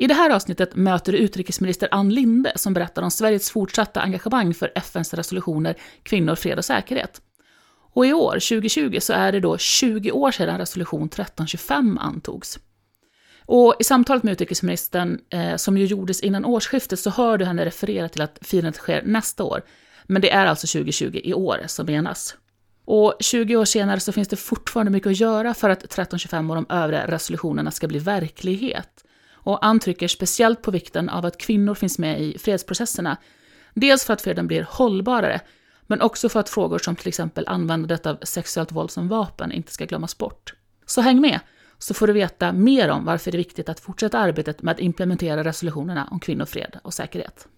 I det här avsnittet möter du utrikesminister Ann Linde som berättar om Sveriges fortsatta engagemang för FNs resolutioner Kvinnor, fred och säkerhet. Och i år, 2020, så är det då 20 år sedan resolution 1325 antogs. Och i samtalet med utrikesministern, eh, som ju gjordes innan årsskiftet, så hör du henne referera till att firandet sker nästa år. Men det är alltså 2020 i år som menas. Och 20 år senare så finns det fortfarande mycket att göra för att 1325 och de övriga resolutionerna ska bli verklighet och antrycker speciellt på vikten av att kvinnor finns med i fredsprocesserna. Dels för att freden blir hållbarare, men också för att frågor som till exempel användandet av sexuellt våld som vapen inte ska glömmas bort. Så häng med, så får du veta mer om varför det är viktigt att fortsätta arbetet med att implementera resolutionerna om kvinnor, fred och säkerhet.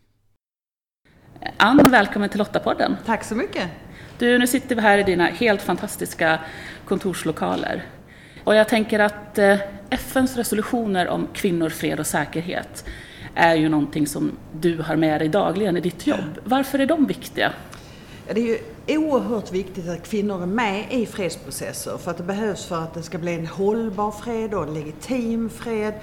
Ann, välkommen till Lottapodden. Tack så mycket. Du, nu sitter vi här i dina helt fantastiska kontorslokaler. Och jag tänker att eh, FNs resolutioner om kvinnor, fred och säkerhet är ju någonting som du har med dig dagligen i ditt jobb. Varför är de viktiga? Det är ju oerhört viktigt att kvinnor är med i fredsprocesser för att det behövs för att det ska bli en hållbar fred och en legitim fred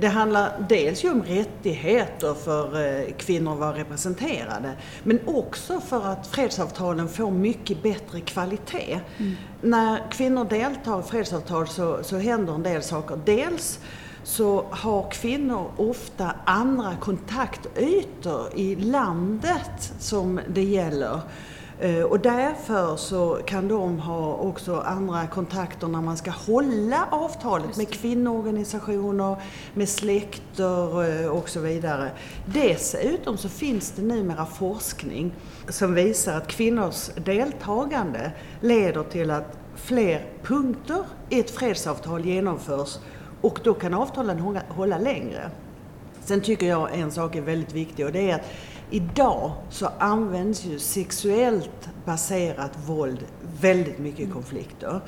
det handlar dels ju om rättigheter för eh, kvinnor att vara representerade men också för att fredsavtalen får mycket bättre kvalitet. Mm. När kvinnor deltar i fredsavtal så, så händer en del saker. Dels så har kvinnor ofta andra kontaktytor i landet som det gäller. Eh, och därför så kan de ha också andra kontakter när man ska hålla avtalet med kvinnoorganisationer, med släkter eh, och så vidare. Dessutom så finns det numera forskning som visar att kvinnors deltagande leder till att fler punkter i ett fredsavtal genomförs och då kan avtalen hålla längre. Sen tycker jag en sak är väldigt viktig och det är att Idag så används ju sexuellt baserat våld väldigt mycket i konflikter.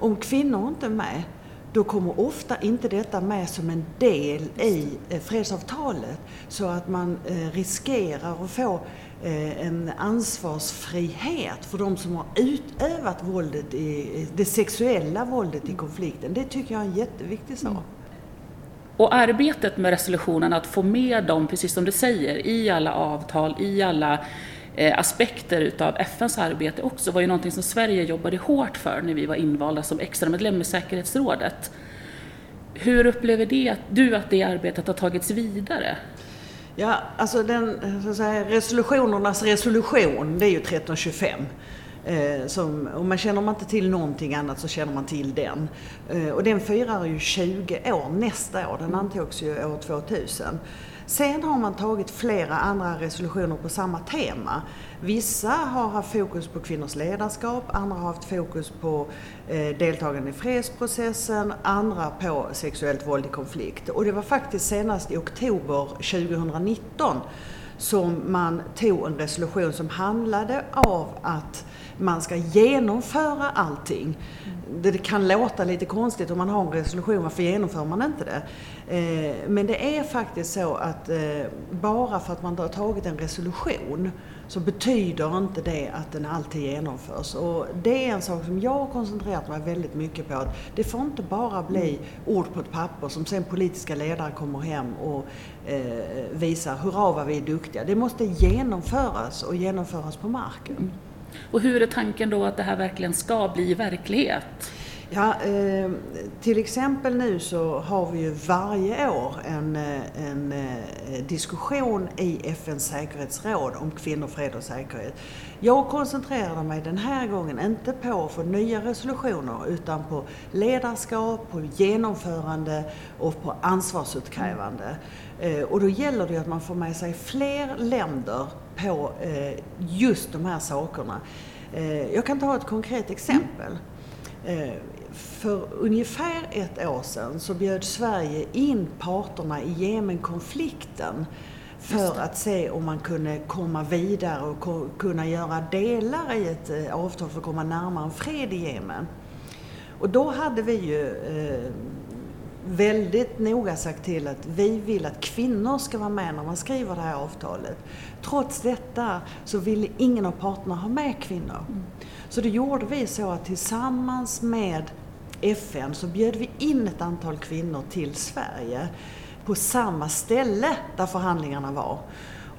Om kvinnor inte är med, då kommer ofta inte detta med som en del i eh, fredsavtalet. Så att man eh, riskerar att få eh, en ansvarsfrihet för de som har utövat våldet i, det sexuella våldet i konflikten. Det tycker jag är en jätteviktig sak. Och arbetet med resolutionen, att få med dem, precis som du säger, i alla avtal, i alla eh, aspekter utav FNs arbete också, var ju någonting som Sverige jobbade hårt för när vi var invalda som extra medlem i säkerhetsrådet. Hur upplever det, du att det arbetet har tagits vidare? Ja, alltså den, så att säga, resolutionernas resolution, det är ju 1325. Eh, som, och man känner man inte till någonting annat så känner man till den. Eh, och den firar ju 20 år nästa år, den antogs ju år 2000. Sen har man tagit flera andra resolutioner på samma tema. Vissa har haft fokus på kvinnors ledarskap, andra har haft fokus på eh, deltagande i fredsprocessen, andra på sexuellt våld i konflikt. Och det var faktiskt senast i oktober 2019 som man tog en resolution som handlade av att man ska genomföra allting. Det kan låta lite konstigt om man har en resolution, varför genomför man inte det? Eh, men det är faktiskt så att eh, bara för att man har tagit en resolution så betyder inte det att den alltid genomförs. Och det är en sak som jag har koncentrerat mig väldigt mycket på. Att det får inte bara bli ord på ett papper som sen politiska ledare kommer hem och eh, visar hurra vad vi är duktiga. Det måste genomföras och genomföras på marken. Och hur är tanken då att det här verkligen ska bli verklighet? Ja, eh, till exempel nu så har vi ju varje år en, eh, en eh, diskussion i FNs säkerhetsråd om kvinnor, fred och säkerhet. Jag koncentrerar mig den här gången inte på att få nya resolutioner utan på ledarskap, på genomförande och på ansvarsutkrävande. Eh, och då gäller det att man får med sig fler länder på eh, just de här sakerna. Eh, jag kan ta ett konkret exempel. För ungefär ett år sedan så bjöd Sverige in parterna i Jemenkonflikten för att se om man kunde komma vidare och kunna göra delar i ett eh, avtal för att komma närmare en fred i Jemen. Och då hade vi ju eh, väldigt noga sagt till att vi vill att kvinnor ska vara med när man skriver det här avtalet. Trots detta så ville ingen av parterna ha med kvinnor. Mm. Så då gjorde vi så att tillsammans med FN så bjöd vi in ett antal kvinnor till Sverige på samma ställe där förhandlingarna var.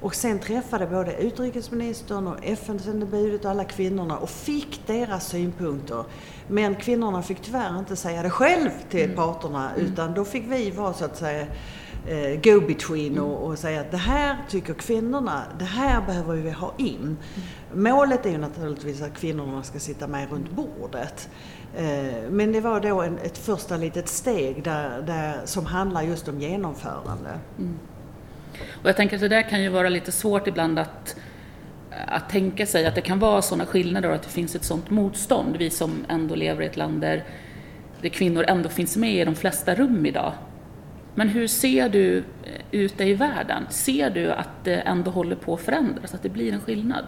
Och sen träffade både utrikesministern och FN-sändebudet och alla kvinnorna och fick deras synpunkter. Men kvinnorna fick tyvärr inte säga det själv till mm. parterna mm. utan då fick vi vara så att säga eh, go-between och, och, säga att det här tycker kvinnorna, det här behöver vi ha in. Mm. Målet är ju naturligtvis att kvinnorna ska sitta med runt bordet. Eh, men det var då en, ett första litet steg där, där, som handlar just om genomförande. Mm. Och jag tänker att det där kan ju vara lite svårt ibland att, att tänka sig att det kan vara sådana skillnader och att det finns ett sådant motstånd. Vi som ändå lever i ett land där, där kvinnor ändå finns med i de flesta rum idag. Men hur ser du eh, ute i världen? Ser du att det ändå håller på att förändras, att det blir en skillnad?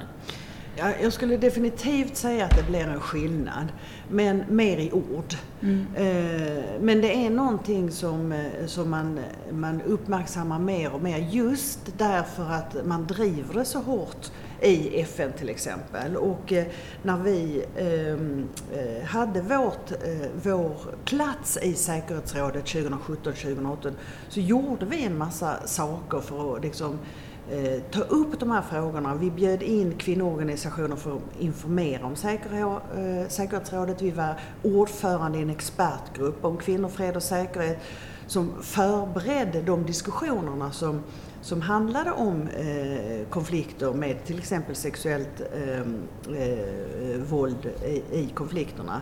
Ja, jag skulle definitivt säga att det blir en skillnad, men mer i ord. Mm. Eh, men det är någonting som, eh, som man, man uppmärksammar mer och mer just därför att man driver det så hårt i FN till exempel. Och eh, när vi eh, eh, hade vårt, vår plats i säkerhetsrådet 2017-2018 så gjorde vi en massa saker för att liksom ta upp de här frågorna. Vi bjöd in kvinnoorganisationer för att informera om säkerhetsrådet. Vi var ordförande i en expertgrupp om kvinnor, fred och säkerhet som förberedde de diskussionerna som, som handlade om eh, konflikter med till exempel sexuellt ehm, eh, våld i, i konflikterna.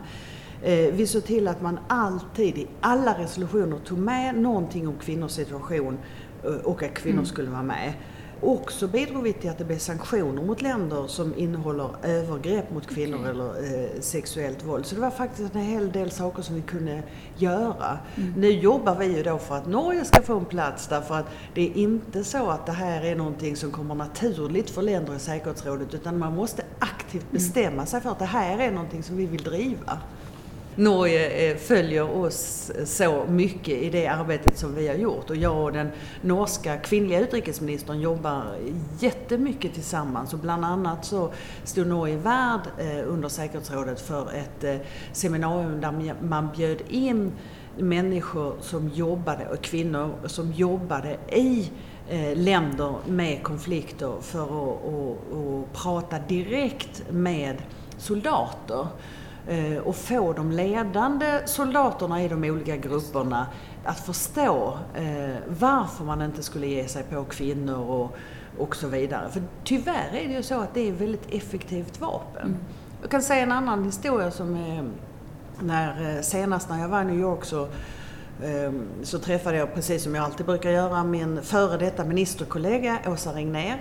Eh, vi såg till att man alltid i alla resolutioner tog med någonting om kvinnors situation eh, och att kvinnor mm. skulle vara med. Och så bidrog vi till att det blev sanktioner mot länder som innehåller övergrepp mot kvinnor okay. eller eh, sexuellt våld. Så det var faktiskt en hel del saker som vi kunde göra. Mm. Nu jobbar vi ju då för att Norge ska få en plats därför att det är inte så att det här är någonting som kommer naturligt för länder i säkerhetsrådet utan man måste aktivt mm. bestämma sig för att det här är någonting som vi vill driva. Norge eh, följer oss så mycket i det arbetet som vi har gjort. Och jag och den norska kvinnliga utrikesministern jobbar jättemycket tillsammans. Och bland annat så stod Norge värd eh, under säkerhetsrådet för ett eh, seminarium där man bjöd in människor som jobbade, och kvinnor som jobbade i länder med konflikter för att, att, att prata direkt med soldater och få de ledande soldaterna i de olika grupperna att förstå eh, varför man inte skulle ge sig på kvinnor och, och så vidare. För tyvärr är det ju så att det är ett väldigt effektivt vapen. Mm. Jag kan säga en annan historia som är när, eh, senast när jag var i New York så så träffade jag, precis som jag alltid brukar göra, min före detta ministerkollega Åsa Regnér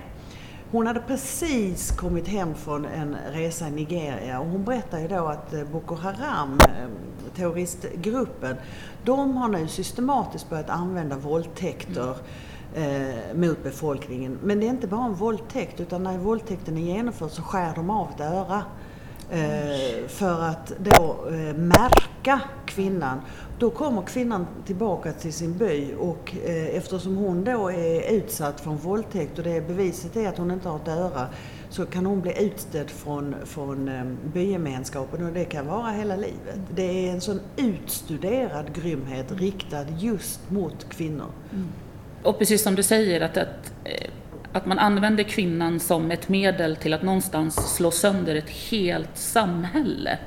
hon hade precis kommit hem från en resa i Nigeria och hon berättade då att eh, Boko Haram, eh, terroristgruppen, de har nu systematiskt börjat använda våldtäkter eh, mot befolkningen. Men det är inte bara en våldtäkt utan när våldtäkten är genomförd så skär de av ett öra. Eh, för att då eh, märka kvinnan. Då kommer kvinnan tillbaka till sin by och eh, eftersom hon då är utsatt för en våldtäkt och det beviset är att hon inte har ett öra så kan hon bli utstött från, från eh, bygemenskapen och det kan vara hela livet. Det är en sån utstuderad grymhet riktad just mot kvinnor. Mm. Och precis som du säger att, att eh, att man använder kvinnan som ett medel till att någonstans slå sönder ett helt samhälle.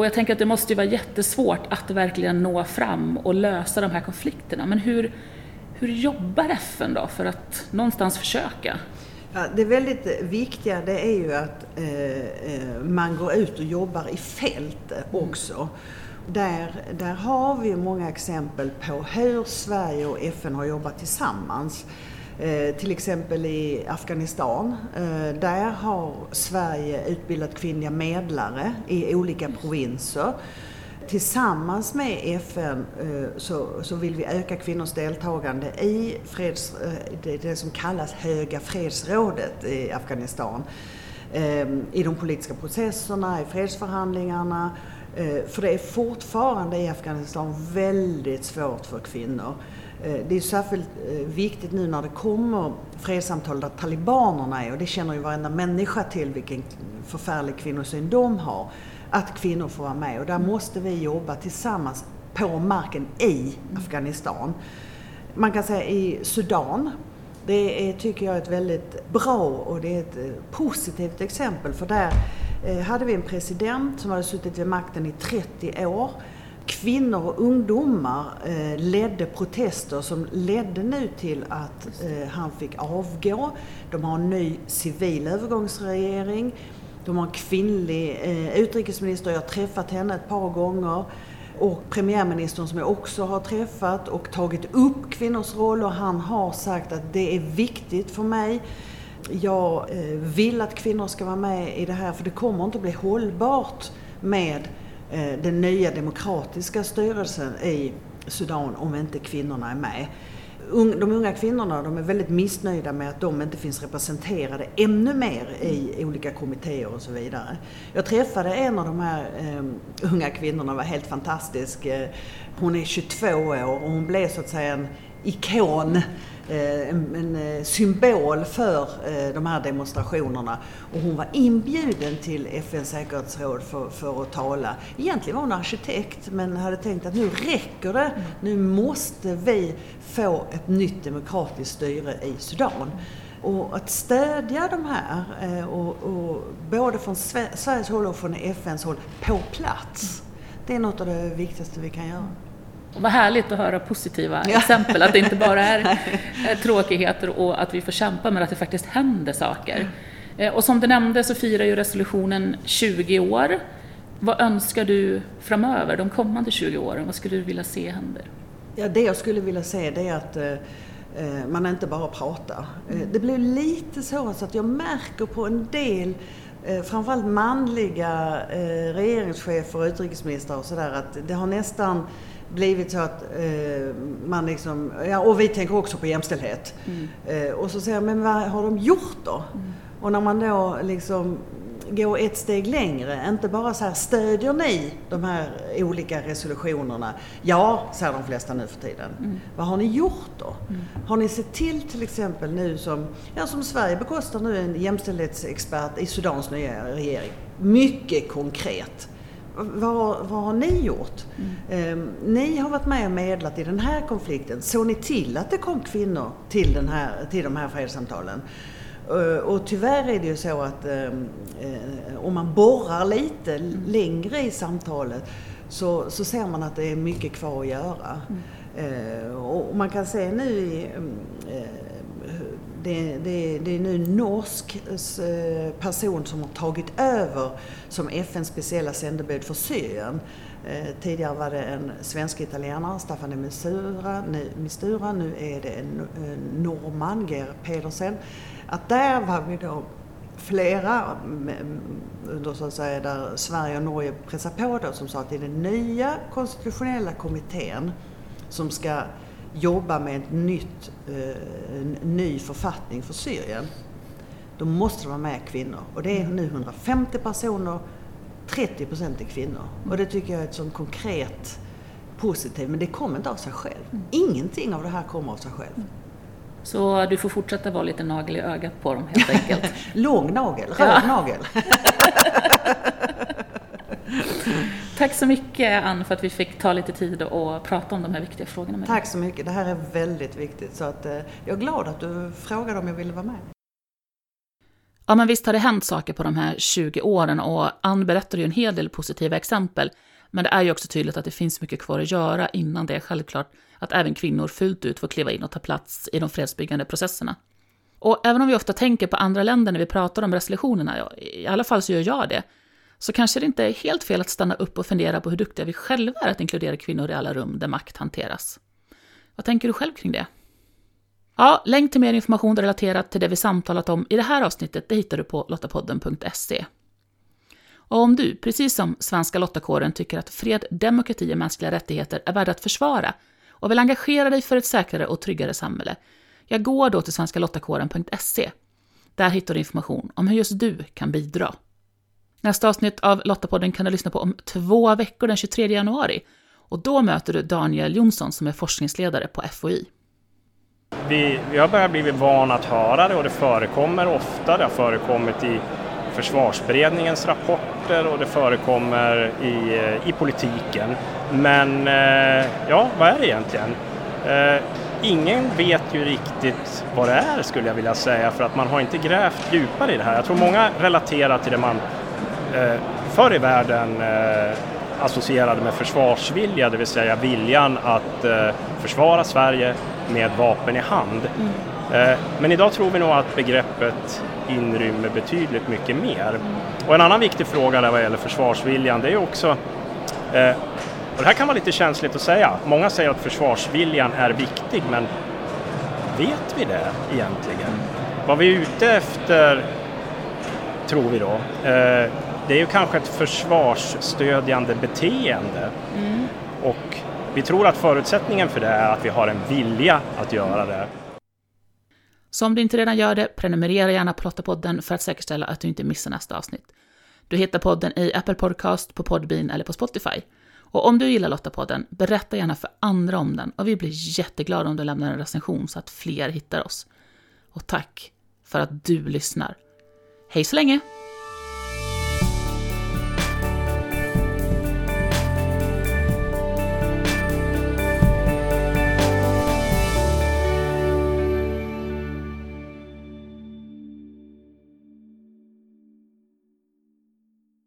Och jag tänker att det måste ju vara jättesvårt att verkligen nå fram och lösa de här konflikterna. Men hur, hur jobbar FN då för att någonstans försöka? Ja, det väldigt viktiga det är ju att eh, eh man går ut och jobbar i fält också. Mm. Där, där har vi många exempel på hur Sverige och FN har jobbat tillsammans. Eh, till exempel i Afghanistan. Eh, där har Sverige utbildat kvinnliga medlare i olika provinser. tillsammans med FN eh, så, vill vi öka kvinnors deltagande i freds, det, som kallas Höga fredsrådet i Afghanistan. Ehm, I de politiska processerna, i fredsförhandlingarna. För det är fortfarande i Afghanistan väldigt svårt för kvinnor. Eh, det är särskilt eh, viktigt nu när det kommer fredssamtal där talibanerna är och det känner ju varenda människa till vilken förfärlig kvinnosyn de har. Att kvinnor får vara med och där måste vi jobba tillsammans på marken i Afghanistan. Man kan säga i Sudan, det är, tycker jag, är ett väldigt bra och det är ett eh, positivt exempel för där hade vi en president som hade suttit vid makten i 30 år kvinnor och ungdomar eh, ledde protester som ledde nu till att eh, han fick avgå. De har en ny civil övergångsregering. De har en kvinnlig eh, utrikesminister, jag har träffat henne ett par gånger. Och premiärministern som jag också har träffat och tagit upp kvinnors roll och han har sagt att det är viktigt för mig. Jag vill att kvinnor ska vara med i det här för det kommer inte bli hållbart med Eh, den nya demokratiska styrelsen i Sudan om inte kvinnorna är med. De unga kvinnorna de är väldigt missnöjda med att de inte finns representerade ännu mer i olika kommittéer och så vidare. Jag träffade en av de här eh, unga kvinnorna, var helt fantastisk. Eh, hon är 22 år och hon blev så att säga en ikon eh, en, en, eh, symbol för eh, de här demonstrationerna. Och hon var inbjuden till FNs säkerhetsråd för, för att tala. Egentligen var hon arkitekt men hade tänkt att nu räcker det. Nu måste vi få ett nytt demokratiskt styre i Sudan. Och att stödja de här, och, och både från Sveriges håll och från FNs håll, på plats. Det är något av det viktigaste vi kan göra. Och vad härligt att höra positiva ja. exempel, att det inte bara är tråkigheter och att vi får kämpa, men att det faktiskt händer saker. Mm. Och som du nämnde så firar ju resolutionen 20 år. Vad önskar du framöver, de kommande 20 åren? Vad skulle du vilja se händer? Ja, det jag skulle vilja se det är att eh, eh man inte bara pratar. Mm. Det blir lite så att jag märker på en del eh, framförallt manliga eh, regeringschefer och utrikesministrar och sådär att det har nästan blivit så att eh, man liksom, ja, och vi tänker också på jämställdhet. Mm. Eh, och så säger jag, men vad har de gjort då? Mm. Och när man då liksom går ett steg längre, inte bara så här, stödjer ni de här olika resolutionerna? Ja, säger de flesta nu för tiden. Mm. Vad har ni gjort då? Mm. Har ni sett till till exempel nu som, ja som Sverige bekostar nu en jämställdhetsexpert i Sudans nya regering. Mycket konkret vad, vad har ni gjort? Mm. Eh, ni har varit med och medlat i den här konflikten. Såg ni till att det kom kvinnor till, den här, till de här fredssamtalen? Uh, och tyvärr är det ju så att uh, om man borrar lite mm. längre i samtalet så, så ser man att det är mycket kvar att göra. Mm. och man kan se nu i det, det, det, är nu en norsk eh, person som har tagit över som FNs speciella sändebud för Syrien. Eh, tidigare var det en svensk-italienare, Staffan de Mistura, nu, Mistura, nu är det en norrman, Ger Pedersen. Att där var vi då flera under så att säga där Sverige och Norge pressar på då som sa att det är den nya konstitutionella kommittén som ska jobba med ett nytt, eh, en ny författning för Syrien, då måste det vara med kvinnor. Och det är nu 150 personer, 30 procent är kvinnor. Och det tycker jag är ett sånt konkret positivt, men det kommer inte av sig själv. Mm. Ingenting av det här kommer av sig själv. Så du får fortsätta vara lite nagel i ögat på dem helt enkelt? Lång nagel, röd nagel. Tack så mycket Ann för att vi fick ta lite tid och prata om de här viktiga frågorna med dig. Tack så mycket, det här är väldigt viktigt. Så att, eh, jag är glad att du frågade om jag ville vara med. Ja, men visst har det hänt saker på de här 20 åren och Ann berättar ju en hel del positiva exempel. Men det är ju också tydligt att det finns mycket kvar att göra innan det är självklart att även kvinnor fullt ut får kliva in och ta plats i de fredsbyggande processerna. Och även om vi ofta tänker på andra länder när vi pratar om resolutionerna, i alla fall så gör jag det, så kanske det inte är helt fel att stanna upp och fundera på hur duktiga vi själva är att inkludera kvinnor i alla rum där makt hanteras. Vad tänker du själv kring det? Ja, länk till mer information relaterat till det vi samtalat om i det här avsnittet det hittar du på lottapodden.se. Och om du, precis som Svenska Lottakåren, tycker att fred, demokrati och mänskliga rättigheter är värda att försvara och vill engagera dig för ett säkrare och tryggare samhälle, jag går då till svenskalottakåren.se. Där hittar du information om hur just du kan bidra. Nästa avsnitt av Lottapodden kan du lyssna på om två veckor den 23 januari. Och då möter du Daniel Jonsson som är forskningsledare på FOI. Vi, vi har börjat bli vana att höra det och det förekommer ofta. Det har förekommit i försvarsberedningens rapporter och det förekommer i, eh, i politiken. Men eh, ja, vad är det egentligen? Eh, ingen vet ju riktigt vad det är skulle jag vilja säga för att man har inte grävt djupare i det här. Jag tror många relaterar till det man förr i världen eh, associerade med försvarsvilja, det vill säga viljan att eh, försvara Sverige med vapen i hand. Mm. Eh, men idag tror vi nog att begreppet inrymmer betydligt mycket mer. Och en annan viktig fråga där vad gäller försvarsviljan det är också eh, och det här kan vara lite känsligt att säga. Många säger att försvarsviljan är viktig, men vet vi det egentligen? Vad vi är ute efter, tror vi då, eh, det är ju kanske ett försvarsstödjande beteende. Mm. Och vi tror att förutsättningen för det är att vi har en vilja att göra det. Så om du inte redan gör det, prenumerera gärna på Lottapodden för att säkerställa att du inte missar nästa avsnitt. Du hittar podden i Apple Podcast, på Podbean eller på Spotify. Och om du gillar Lottapodden, berätta gärna för andra om den och vi blir jätteglada om du lämnar en recension så att fler hittar oss. Och tack för att du lyssnar. Hej så länge!